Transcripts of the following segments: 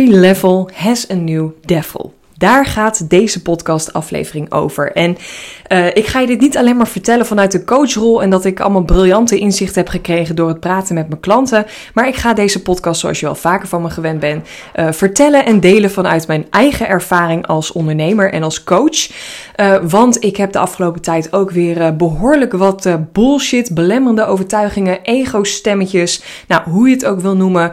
Every level has a new devil. Daar gaat deze podcast-aflevering over. En uh, ik ga je dit niet alleen maar vertellen vanuit de coachrol en dat ik allemaal briljante inzichten heb gekregen door het praten met mijn klanten. Maar ik ga deze podcast, zoals je wel vaker van me gewend bent, uh, vertellen en delen vanuit mijn eigen ervaring als ondernemer en als coach. Uh, want ik heb de afgelopen tijd ook weer behoorlijk wat bullshit, belemmerende overtuigingen, ego-stemmetjes, nou hoe je het ook wil noemen,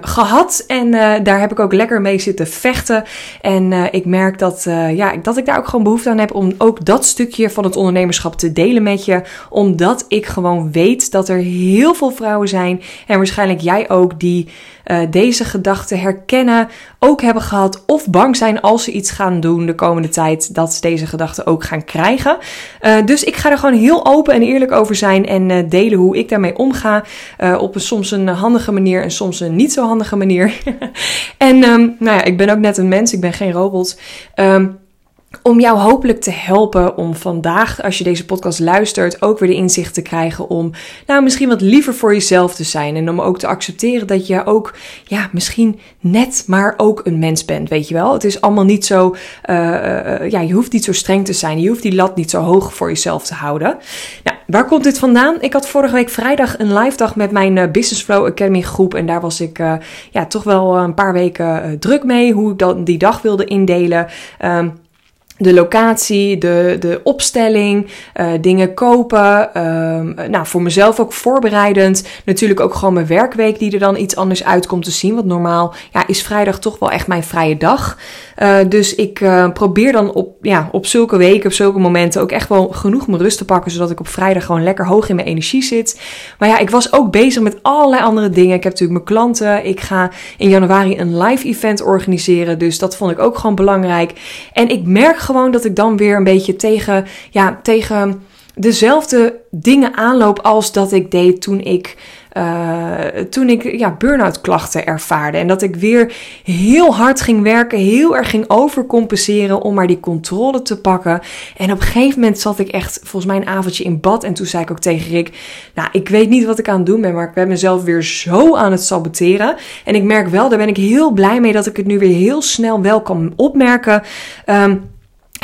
gehad. En daar heb ik ook lekker mee zitten vechten. En ik merk dat, uh, ja, dat ik daar ook gewoon behoefte aan heb om ook dat stukje van het ondernemerschap te delen met je. Omdat ik gewoon weet dat er heel veel vrouwen zijn, en waarschijnlijk jij ook, die uh, deze gedachten herkennen, ook hebben gehad of bang zijn als ze iets gaan doen de komende tijd, dat ze deze gedachten ook gaan krijgen. Uh, dus ik ga er gewoon heel open en eerlijk over zijn en delen hoe ik daarmee omga. op een soms een handige manier en soms een niet zo handige manier. en um, nou ja, ik ben ook net een mens, ik ben geen robot. Um, om jou hopelijk te helpen om vandaag, als je deze podcast luistert, ook weer de inzicht te krijgen om nou misschien wat liever voor jezelf te zijn. En om ook te accepteren dat je ook, ja, misschien net maar ook een mens bent, weet je wel. Het is allemaal niet zo, uh, uh, ja, je hoeft niet zo streng te zijn. Je hoeft die lat niet zo hoog voor jezelf te houden. Nou, waar komt dit vandaan? Ik had vorige week vrijdag een live dag met mijn uh, Business Flow Academy groep. En daar was ik, ja, toch wel een paar weken druk mee, hoe ik dat, die dag wilde indelen. Um, de locatie, de, de opstelling, uh, dingen kopen. Um, nou, voor mezelf ook voorbereidend. Natuurlijk ook gewoon mijn werkweek die er dan iets anders uitkomt te zien. Want normaal ja, is vrijdag toch wel echt mijn vrije dag. Uh, dus ik uh, probeer dan op, ja, op zulke weken, op zulke momenten ook echt wel genoeg mijn rust te pakken. Zodat ik op vrijdag gewoon lekker hoog in mijn energie zit. Maar ja, ik was ook bezig met allerlei andere dingen. Ik heb natuurlijk mijn klanten. Ik ga in januari een live event organiseren. Dus dat vond ik ook gewoon belangrijk. En ik merk gewoon dat ik dan weer een beetje tegen, ja, tegen dezelfde dingen aanloop als dat ik deed toen ik. Uh, toen ik ja, burn-out klachten ervaarde. En dat ik weer heel hard ging werken, heel erg ging overcompenseren om maar die controle te pakken. En op een gegeven moment zat ik echt, volgens mij een avondje in bad. En toen zei ik ook tegen Rick, nou ik weet niet wat ik aan het doen ben, maar ik ben mezelf weer zo aan het saboteren. En ik merk wel, daar ben ik heel blij mee dat ik het nu weer heel snel wel kan opmerken. Um,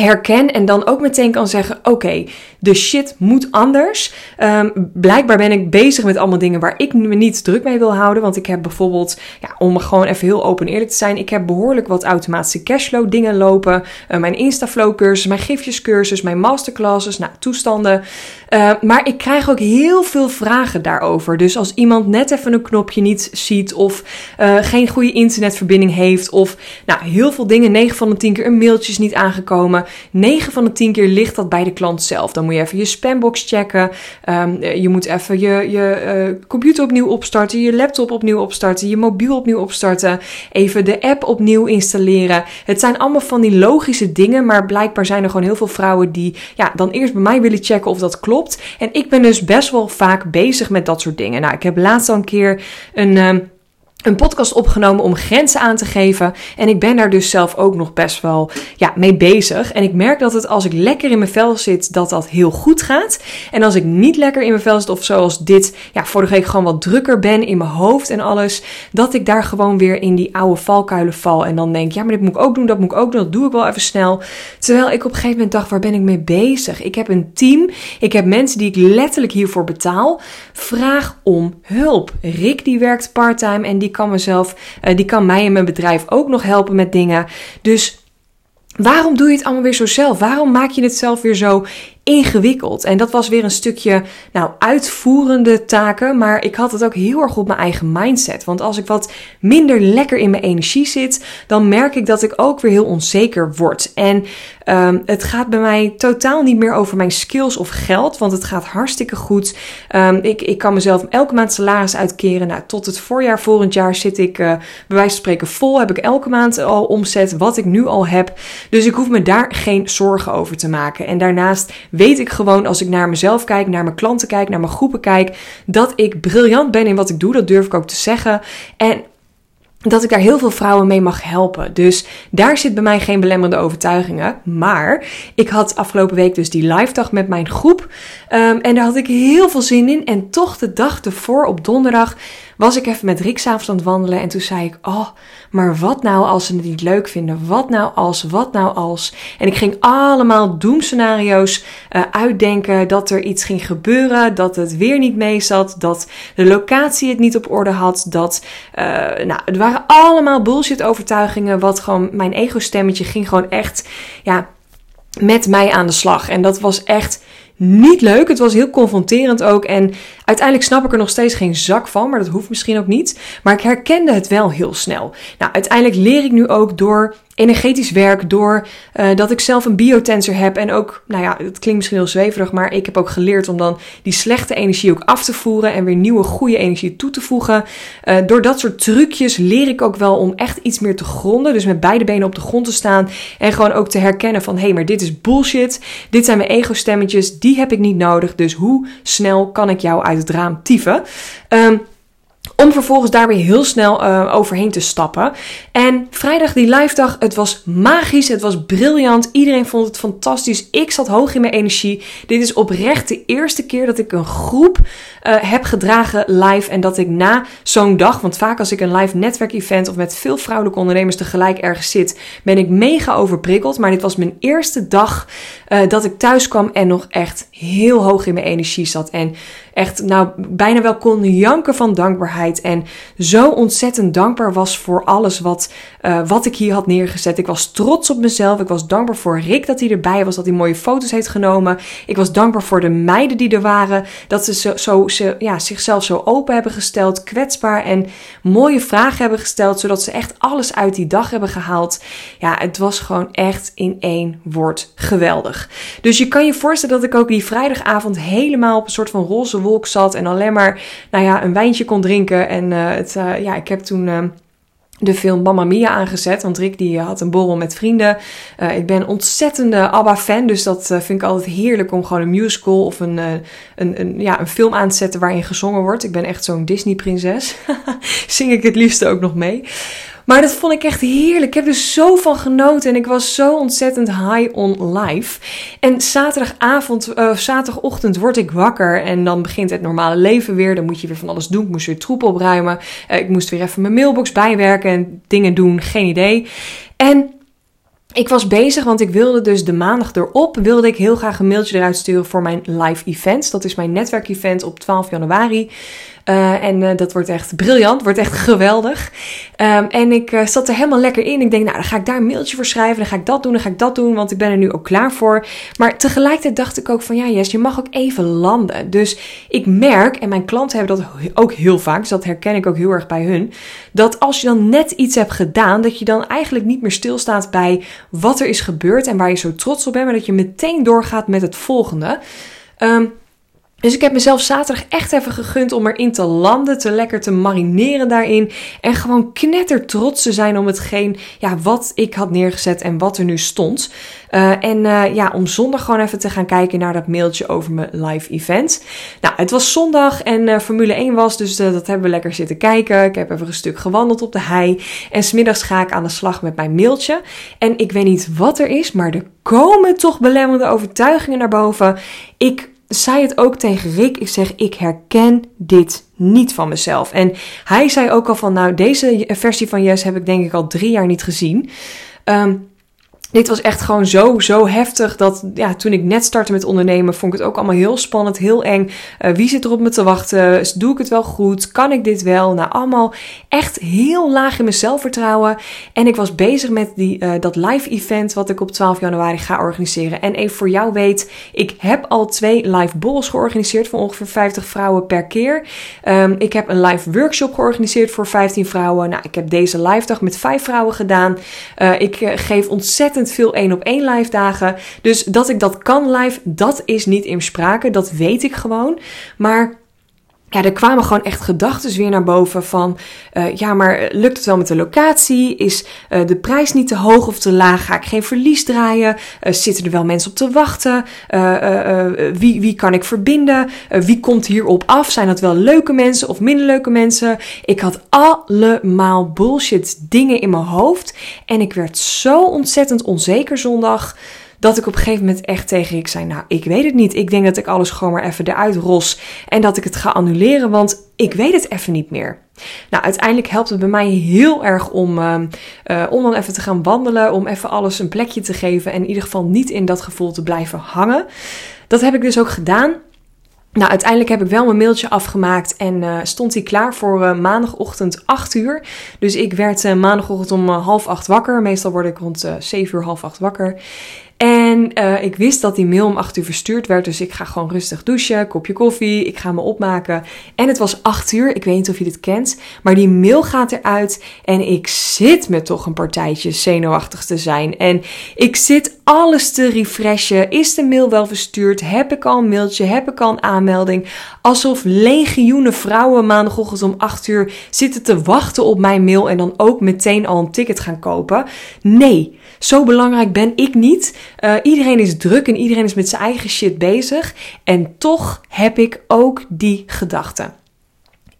herken en dan ook meteen kan zeggen: Oké, de shit moet anders. Um, blijkbaar ben ik bezig met allemaal dingen waar ik me niet druk mee wil houden. Want ik heb bijvoorbeeld, ja, om gewoon even heel open en eerlijk te zijn, ik heb behoorlijk wat automatische cashflow dingen lopen. Uh, mijn Instaflow cursus, mijn gifjescursus, mijn masterclasses, nou, toestanden. Uh, maar ik krijg ook heel veel vragen daarover. Dus als iemand net even een knopje niet ziet of uh, geen goede internetverbinding heeft of nou, heel veel dingen, 9 van de 10 keer een mailtje is niet aangekomen. 9 van de 10 keer ligt dat bij de klant zelf. Dan moet je even je spambox checken. Um, je moet even je, je uh, computer opnieuw opstarten, je laptop opnieuw opstarten, je mobiel opnieuw opstarten. Even de app opnieuw installeren. Het zijn allemaal van die logische dingen, maar blijkbaar zijn er gewoon heel veel vrouwen die ja, dan eerst bij mij willen checken of dat klopt. En ik ben dus best wel vaak bezig met dat soort dingen. Nou, ik heb laatst al een keer een. Um, een podcast opgenomen om grenzen aan te geven. En ik ben daar dus zelf ook nog best wel ja, mee bezig. En ik merk dat het als ik lekker in mijn vel zit, dat dat heel goed gaat. En als ik niet lekker in mijn vel zit, of zoals dit, ja, vorige week gewoon wat drukker ben in mijn hoofd en alles, dat ik daar gewoon weer in die oude valkuilen val. En dan denk, ja, maar dit moet ik ook doen, dat moet ik ook doen, dat doe ik wel even snel. Terwijl ik op een gegeven moment dacht, waar ben ik mee bezig? Ik heb een team, ik heb mensen die ik letterlijk hiervoor betaal. Vraag om hulp. Rick die werkt parttime en die die kan mezelf, uh, die kan mij en mijn bedrijf ook nog helpen met dingen. Dus waarom doe je het allemaal weer zo zelf? Waarom maak je het zelf weer zo ingewikkeld. En dat was weer een stukje, nou, uitvoerende taken. Maar ik had het ook heel erg op mijn eigen mindset. Want als ik wat minder lekker in mijn energie zit, dan merk ik dat ik ook weer heel onzeker word. En um, het gaat bij mij totaal niet meer over mijn skills of geld. Want het gaat hartstikke goed. Um, ik, ik kan mezelf elke maand salaris uitkeren. Nou, tot het voorjaar volgend jaar zit ik uh, bij wijze van spreken vol. Heb ik elke maand al omzet wat ik nu al heb. Dus ik hoef me daar geen zorgen over te maken. En daarnaast weet ik gewoon als ik naar mezelf kijk, naar mijn klanten kijk, naar mijn groepen kijk, dat ik briljant ben in wat ik doe. Dat durf ik ook te zeggen. En dat ik daar heel veel vrouwen mee mag helpen. Dus daar zit bij mij geen belemmerende overtuigingen. Maar ik had afgelopen week dus die live dag met mijn groep. Um, en daar had ik heel veel zin in. En toch de dag ervoor op donderdag was ik even met Rick s'avonds aan het wandelen. En toen zei ik, oh, maar wat nou als ze het niet leuk vinden? Wat nou als, wat nou als? En ik ging allemaal doemscenario's uh, uitdenken. Dat er iets ging gebeuren, dat het weer niet mee zat. Dat de locatie het niet op orde had. Dat, uh, nou, het waren allemaal bullshit overtuigingen. Wat gewoon, mijn ego-stemmetje ging gewoon echt, ja, met mij aan de slag. En dat was echt niet leuk. Het was heel confronterend ook. En uiteindelijk snap ik er nog steeds geen zak van, maar dat hoeft misschien ook niet. Maar ik herkende het wel heel snel. Nou, uiteindelijk leer ik nu ook door energetisch werk, door uh, dat ik zelf een biotensor heb. En ook, nou ja, het klinkt misschien heel zweverig, maar ik heb ook geleerd om dan die slechte energie ook af te voeren en weer nieuwe goede energie toe te voegen. Uh, door dat soort trucjes leer ik ook wel om echt iets meer te gronden. Dus met beide benen op de grond te staan en gewoon ook te herkennen van hé, hey, maar dit is bullshit. Dit zijn mijn ego-stemmetjes, die heb ik niet nodig. Dus hoe snel kan ik jou uit het raam tieven? Um, om vervolgens daar weer heel snel uh, overheen te stappen. En vrijdag die live dag, het was magisch, het was briljant. Iedereen vond het fantastisch. Ik zat hoog in mijn energie. Dit is oprecht de eerste keer dat ik een groep uh, heb gedragen live. En dat ik na zo'n dag, want vaak als ik een live netwerkevent of met veel vrouwelijke ondernemers tegelijk ergens zit, ben ik mega overprikkeld. Maar dit was mijn eerste dag uh, dat ik thuis kwam en nog echt heel hoog in mijn energie zat. En echt, nou, bijna wel kon janken van dankbaarheid. En zo ontzettend dankbaar was voor alles wat, uh, wat ik hier had neergezet. Ik was trots op mezelf. Ik was dankbaar voor Rick dat hij erbij was, dat hij mooie foto's heeft genomen. Ik was dankbaar voor de meiden die er waren, dat ze zo, zo ja, zichzelf zo open hebben gesteld, kwetsbaar en mooie vragen hebben gesteld, zodat ze echt alles uit die dag hebben gehaald. Ja, het was gewoon echt in één woord geweldig. Dus je kan je voorstellen dat ik ook die vrijdagavond helemaal op een soort van roze wolk zat en alleen maar, nou ja, een wijntje kon drinken. En uh, het, uh, ja, ik heb toen. Uh, de film Mamma Mia aangezet. Want Rick die had een borrel met vrienden. Ik ben ontzettende ABBA-fan. Dus dat vind ik altijd heerlijk om gewoon een musical of een, een, een, ja, een film aan te zetten waarin gezongen wordt. Ik ben echt zo'n Disney-prinses. Zing ik het liefst ook nog mee. Maar dat vond ik echt heerlijk. Ik heb er zo van genoten en ik was zo ontzettend high on life. En zaterdagavond, uh, zaterdagochtend word ik wakker en dan begint het normale leven weer. Dan moet je weer van alles doen. Ik moest weer troep opruimen. Uh, ik moest weer even mijn mailbox bijwerken en dingen doen. Geen idee. En ik was bezig, want ik wilde dus de maandag erop, wilde ik heel graag een mailtje eruit sturen voor mijn live events. Dat is mijn netwerkevent op 12 januari. Uh, en uh, dat wordt echt briljant, wordt echt geweldig. Um, en ik uh, zat er helemaal lekker in. Ik denk, nou, dan ga ik daar een mailtje voor schrijven. Dan ga ik dat doen, dan ga ik dat doen, want ik ben er nu ook klaar voor. Maar tegelijkertijd dacht ik ook van, ja, Jess, je mag ook even landen. Dus ik merk, en mijn klanten hebben dat ook heel vaak, dus dat herken ik ook heel erg bij hun, dat als je dan net iets hebt gedaan, dat je dan eigenlijk niet meer stilstaat bij wat er is gebeurd en waar je zo trots op bent, maar dat je meteen doorgaat met het volgende. Um, dus ik heb mezelf zaterdag echt even gegund om erin te landen, te lekker te marineren daarin. En gewoon knetter trots te zijn om hetgeen, ja, wat ik had neergezet en wat er nu stond. Uh, en uh, ja, om zondag gewoon even te gaan kijken naar dat mailtje over mijn live event. Nou, het was zondag en uh, Formule 1 was, dus dat hebben we lekker zitten kijken. Ik heb even een stuk gewandeld op de hei. En smiddags ga ik aan de slag met mijn mailtje. En ik weet niet wat er is, maar er komen toch belemmerende overtuigingen naar boven. Ik zei het ook tegen Rick. Ik zeg, ik herken dit niet van mezelf. En hij zei ook al van, nou, deze versie van Yes heb ik denk ik al drie jaar niet gezien. Um, dit was echt gewoon zo, zo heftig dat ja, toen ik net startte met ondernemen, vond ik het ook allemaal heel spannend, heel eng. Uh, wie zit er op me te wachten? Doe ik het wel goed? Kan ik dit wel? Nou, allemaal echt heel laag in mijn zelfvertrouwen. En ik was bezig met die, uh, dat live event wat ik op 12 januari ga organiseren. En even voor jou weet, ik heb al twee live borrels georganiseerd voor ongeveer 50 vrouwen per keer. Um, ik heb een live workshop georganiseerd voor 15 vrouwen. Nou, ik heb deze live dag met 5 vrouwen gedaan. Uh, ik geef ontzettend veel één op één live dagen. Dus dat ik dat kan live, dat is niet in sprake. Dat weet ik gewoon. Maar ja, er kwamen gewoon echt gedachten weer naar boven van, uh, ja, maar lukt het wel met de locatie? Is uh, de prijs niet te hoog of te laag? Ga ik geen verlies draaien? Uh, zitten er wel mensen op te wachten? wie, wie kan ik verbinden? wie komt hierop af? Zijn dat wel leuke mensen of minder leuke mensen? Ik had allemaal bullshit dingen in mijn hoofd en ik werd zo ontzettend onzeker zondag dat ik op een gegeven moment echt tegen ik zei: Nou, ik weet het niet. Ik denk dat ik alles gewoon maar even eruit ros en dat ik het ga annuleren, want ik weet het even niet meer. Nou, uiteindelijk helpt het bij mij heel erg om, uh, om dan even te gaan wandelen, om even alles een plekje te geven en in ieder geval niet in dat gevoel te blijven hangen. Dat heb ik dus ook gedaan. Nou, uiteindelijk heb ik wel mijn mailtje afgemaakt en uh, stond hij klaar voor uh, maandagochtend 8 uur. Dus ik werd maandagochtend om half 8 wakker. Meestal word ik rond 7 uur, half 8 wakker. En uh, ik wist dat die mail om 8 uur verstuurd werd. Dus ik ga gewoon rustig douchen, kopje koffie. Ik ga me opmaken. En het was 8 uur. Ik weet niet of je dit kent. Maar die mail gaat eruit. En ik zit me toch een partijtje zenuwachtig te zijn. En ik zit alles te refreshen. Is de mail wel verstuurd? Heb ik al een mailtje? Heb ik al een aanmelding? Alsof legioenen vrouwen maandagochtend om 8 uur zitten te wachten op mijn mail. En dan ook meteen al een ticket gaan kopen. Nee. Zo belangrijk ben ik niet. Uh, iedereen is druk en iedereen is met zijn eigen shit bezig. En toch heb ik ook die gedachten.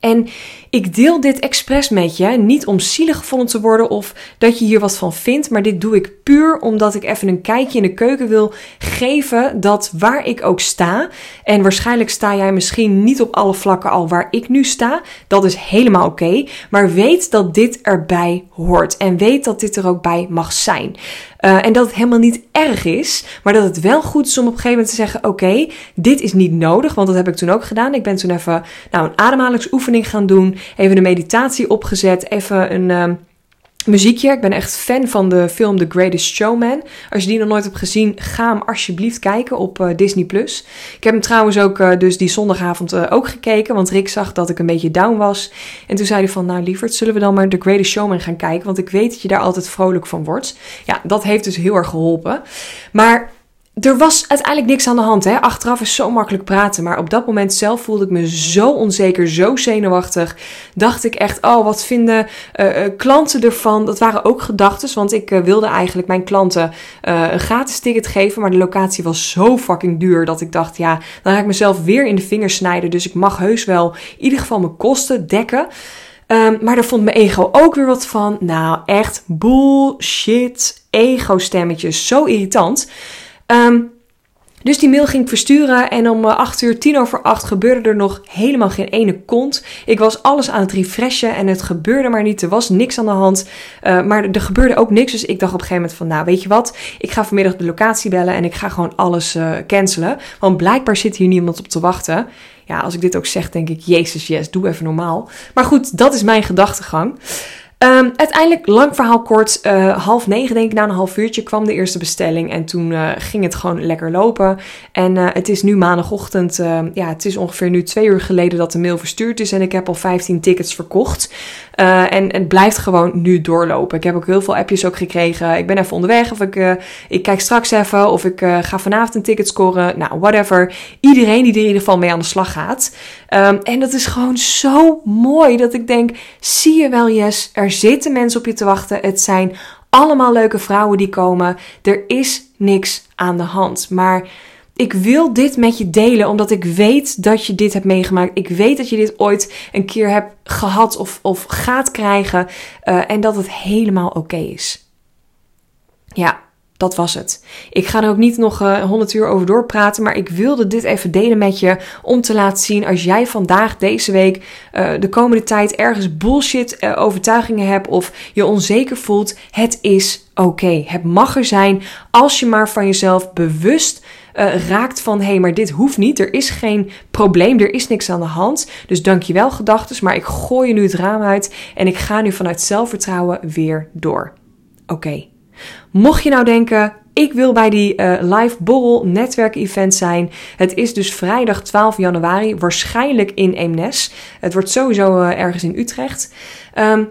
En ik deel dit expres met je, niet om zielig gevonden te worden of dat je hier wat van vindt, maar dit doe ik puur omdat ik even een kijkje in de keuken wil geven dat waar ik ook sta, en waarschijnlijk sta jij misschien niet op alle vlakken al waar ik nu sta, dat is helemaal oké, maar weet dat dit erbij hoort en weet dat dit er ook bij mag zijn. Uh, en dat het helemaal niet erg is, maar dat het wel goed is om op een gegeven moment te zeggen: Oké, dit is niet nodig, want dat heb ik toen ook gedaan. Ik ben toen even nou, een ademhalingsoefening gaan doen, even een meditatie opgezet, even een. Uh, muziekje. Ik ben echt fan van de film The Greatest Showman. Als je die nog nooit hebt gezien, ga hem alsjeblieft kijken op uh, Disney+. Ik heb hem trouwens ook uh, dus die zondagavond uh, ook gekeken, want Rick zag dat ik een beetje down was. En toen zei hij van, nou lieverd, zullen we dan maar The Greatest Showman gaan kijken, want ik weet dat je daar altijd vrolijk van wordt. Ja, dat heeft dus heel erg geholpen. Maar er was uiteindelijk niks aan de hand. Hè? Achteraf is zo makkelijk praten. Maar op dat moment zelf voelde ik me zo onzeker, zo zenuwachtig. Dacht ik echt, oh, wat vinden uh, klanten ervan? Dat waren ook gedachten. Want ik uh, wilde eigenlijk mijn klanten een gratis ticket geven. Maar de locatie was zo fucking duur. Dat ik dacht, ja, dan ga ik mezelf weer in de vingers snijden. Dus ik mag heus wel in ieder geval mijn kosten dekken. Um, maar daar vond mijn ego ook weer wat van. Nou, echt bullshit. Ego-stemmetjes. Zo irritant. Um, dus die mail ging ik versturen en om 8 eh, uur, 10 over 8 gebeurde er nog helemaal geen ene kont. Ik was alles aan het refreshen en het gebeurde maar niet. Er was niks aan de hand, uh, maar er gebeurde ook niks. Dus ik dacht op een gegeven moment van, nou weet je wat, ik ga vanmiddag de locatie bellen en ik ga gewoon alles uh, cancelen. Want blijkbaar zit hier niemand op te wachten. Ja, als ik dit ook zeg, denk ik, jezus, yes, doe even normaal. Maar goed, dat is mijn gedachtegang. Um, uiteindelijk, lang verhaal kort, uh, half negen denk ik, na een half uurtje kwam de eerste bestelling. En toen uh, ging het gewoon lekker lopen. En uh, het is nu maandagochtend, ja, het is ongeveer nu twee uur geleden dat de mail verstuurd is. En ik heb al 15 tickets verkocht. en het blijft gewoon nu doorlopen. Ik heb ook heel veel appjes ook gekregen. Ik ben even onderweg of ik, ik kijk straks even of ik ga vanavond een ticket scoren. Nou, whatever. Iedereen die er in ieder geval mee aan de slag gaat. Um, en dat is gewoon zo mooi dat ik denk, zie je wel Yes, er zitten mensen op je te wachten. Het zijn allemaal leuke vrouwen die komen. Er is niks aan de hand. Maar ik wil dit met je delen omdat ik weet dat je dit hebt meegemaakt. Ik weet dat je dit ooit een keer hebt gehad of, of gaat krijgen. Uh, en dat het helemaal oké is. Ja, dat was het. Ik ga er ook niet nog uh, eh, 100 uur over doorpraten, maar ik wilde dit even delen met je om te laten zien als jij vandaag, deze week, uh, de komende tijd ergens bullshit uh, overtuigingen hebt of je onzeker voelt, het is oké. Het mag er zijn als je maar van jezelf bewust raakt van hé, hey, maar dit hoeft niet. Er is geen probleem, er is niks aan de hand. Dus dankjewel gedachtes, maar ik gooi je nu het raam uit en ik ga nu vanuit zelfvertrouwen weer door. Oké. Mocht je nou denken, ik wil bij die uh, live borrel netwerk event zijn. Het is dus vrijdag 12 januari, waarschijnlijk in Eemnes. Het wordt sowieso uh, ergens in Utrecht. Um,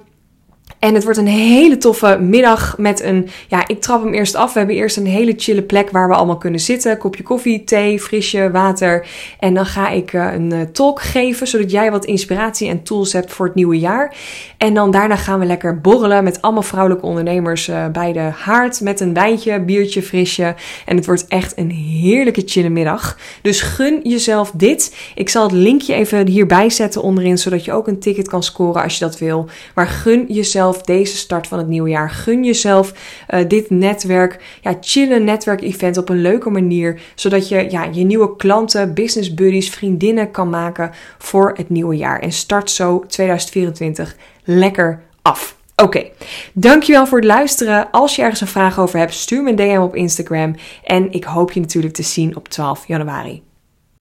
en het wordt een hele toffe middag met een, ja, ik trap hem eerst af. We hebben eerst een hele chille plek waar we allemaal kunnen zitten. Kopje koffie, thee, frisje, water. En dan ga ik uh, een uh, talk geven, zodat jij wat inspiratie en tools hebt voor het nieuwe jaar. En dan daarna gaan we lekker borrelen met allemaal vrouwelijke ondernemers uh, bij de haard. Met een wijntje, biertje, frisje. En het wordt echt een heerlijke chille middag. Dus gun jezelf dit. Ik zal het linkje even hierbij zetten onderin, zodat je ook een ticket kan scoren als je dat wil. Maar gun jezelf deze start van het nieuwe jaar. Gun jezelf uh, dit netwerk, ja, chillen netwerk-event op een leuke manier. Zodat je ja, je nieuwe klanten, business buddies, vriendinnen kan maken voor het nieuwe jaar. En start zo 2024 lekker af. Oké, dankjewel voor het luisteren. Als je ergens een vraag over hebt, stuur me een DM op Instagram. En ik hoop je natuurlijk te zien op 12 januari.